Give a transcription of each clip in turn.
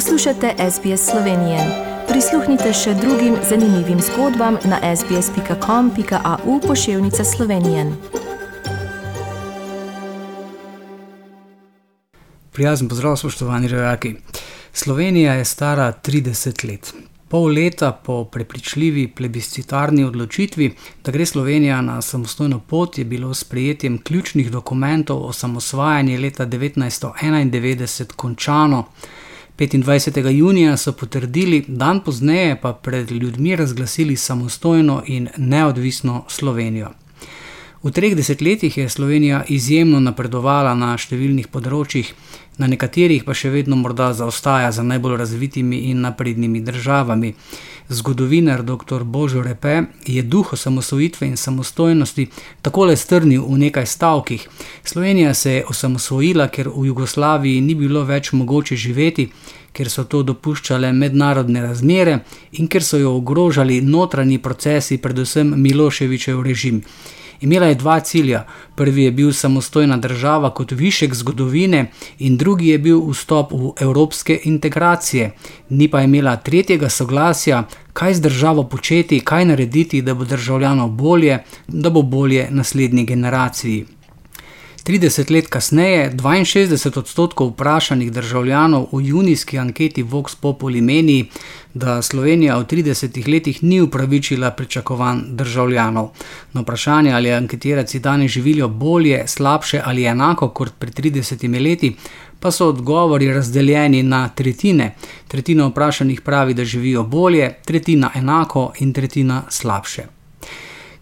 Poslušate SBS Slovenije. Prisluhnite še drugim zanimivim zgodbam na sbsp.com.au pošiljka Slovenije. Prijazen pozdrav, spoštovani rojaki. Slovenija je stara 30 let. Pol leta po prepričljivi plebiscitarni odločitvi, da gre Slovenija na samostojno pot, je bilo s prijetjem ključnih dokumentov o samosvajanju leta 1991 končano. 25. junija so potrdili, dan pozneje pa pred ljudmi razglasili samostojno in neodvisno Slovenijo. V treh desetletjih je Slovenija izjemno napredovala na številnih področjih, na nekaterih pa še vedno morda zaostaja za najbolj razvitimi in naprednimi državami. Zgodovinar dr. Božo Repe je duh osamosvojitve in samostojnosti takole strnil v nekaj stavkih. Slovenija se je osamosvojila, ker v Jugoslaviji ni bilo več mogoče živeti, ker so to dopuščale mednarodne razmere in ker so jo ogrožali notranji procesi, predvsem Miloševičev režim. Imela je dva cilja. Prvi je bil samostojna država kot višek zgodovine, in drugi je bil vstop v evropske integracije. Ni pa imela tretjega soglasja, kaj z državo početi, kaj narediti, da bo državljanov bolje, da bo bolje naslednji generaciji. 30 let kasneje 62 odstotkov vprašanih državljanov v junijski anketi Vox Populi meni, da Slovenija v 30 letih ni upravičila pričakovanj državljanov. Na vprašanje, ali anketiranci danes živijo bolje, slabše ali enako kot pred 30 leti, pa so odgovori razdeljeni na tretjine. Tretjina vprašanih pravi, da živijo bolje, tretjina enako in tretjina slabše.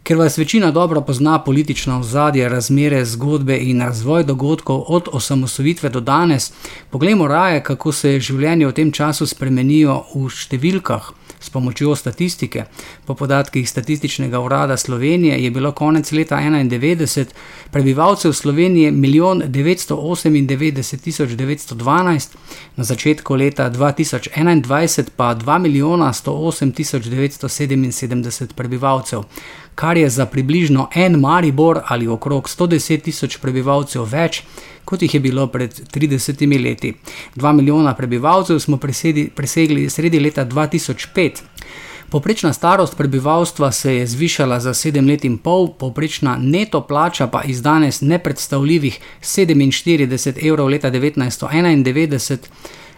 Ker vas večina dobro pozna politično ozadje, razmere, zgodbe in razvoj dogodkov od osamosvojitve do danes, poglejmo raje, kako se življenje v tem času spremenijo v številkah. S pomočjo statistike. Po podatkih Statističnega urada Slovenije je bilo konec leta 1991 prebivalcev Slovenije 1 998 912, na začetku leta 2021 pa 2 108 977 prebivalcev, kar je za približno en Maribor ali okrog 110 tisoč prebivalcev več, kot jih je bilo pred 30 leti. 2 milijona prebivalcev smo presedi, presegli sredi leta 2005. Poprečna starost prebivalstva se je zvišala za 7 let in pol, poprečna neto plača pa iz danes nepredstavljivih 47 evrov leta 1991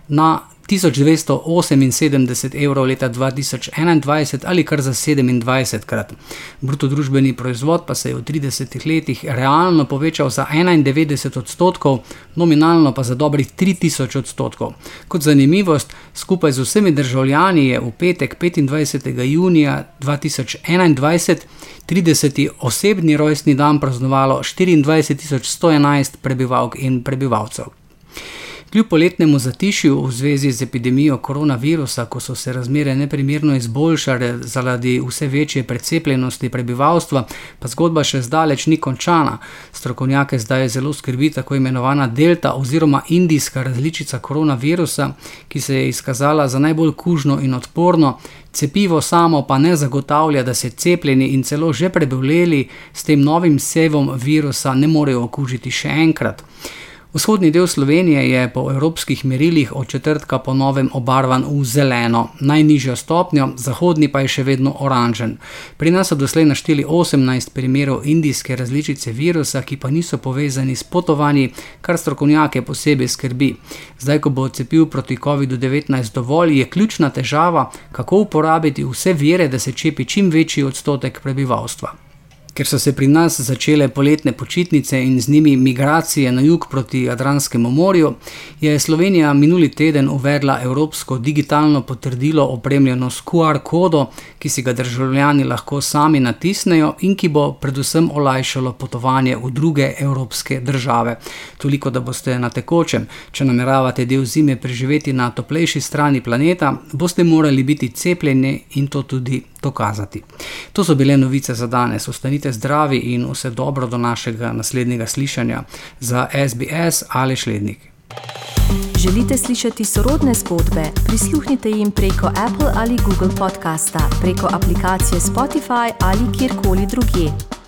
na 1278 evrov leta 2021 ali kar za 27 krat. Bruto družbeni proizvod pa se je v 30 letih realno povečal za 91 odstotkov, nominalno pa za dobrih 3000 odstotkov. Kot zanimivost, skupaj z vsemi državljani je v petek 25. junija 2021 30. osebni rojstni dan praznovalo 24.111 prebivalk in prebivalcev. Kljub poletnemu zatišju v zvezi z epidemijo koronavirusa, ko so se razmere neprimerno izboljšale zaradi vse večje precepljenosti prebivalstva, pa zgodba še zdaleč ni končana. Strokovnjake zdaj zelo skrbi tako imenovana delta oziroma indijska različica koronavirusa, ki se je izkazala za najbolj kužno in odporno. Cepivo samo pa ne zagotavlja, da se cepljeni in celo že preboleli s tem novim sevom virusa ne morejo okužiti še enkrat. Vzhodni del Slovenije je po evropskih merilih od četrtka po novem obarvan v zeleno, najnižjo stopnjo, zahodni pa je še vedno oranžen. Pri nas so doslej našteli 18 primerov indijske različice virusa, ki pa niso povezani s potovanji, kar strokovnjake posebej skrbi. Zdaj, ko bo cepiv proti COVID-19 dovolj, je ključna težava, kako uporabiti vse vire, da se čepi čim večji odstotek prebivalstva. Ker so se pri nas začele poletne počitnice in z njimi migracije na jug proti Jadranskemu morju, je Slovenija minuli teden uvedla evropsko digitalno potrdilo opremljeno s QR kodo, ki si ga državljani lahko sami natisnejo in ki bo predvsem olajšalo potovanje v druge evropske države. Toliko, da boste na tekočem, če nameravate del zime preživeti na toplejši strani planeta, boste morali biti cepljeni in to tudi dokazati. To so bile novice za danes. Ostanite zdravi in vse dobro do našega naslednjega slišanja za SBS ali Šlednik. Želite slišati sorodne zgodbe? Prisluhnite jim preko Apple ali Google podcasta, preko aplikacije Spotify ali kjerkoli drugje.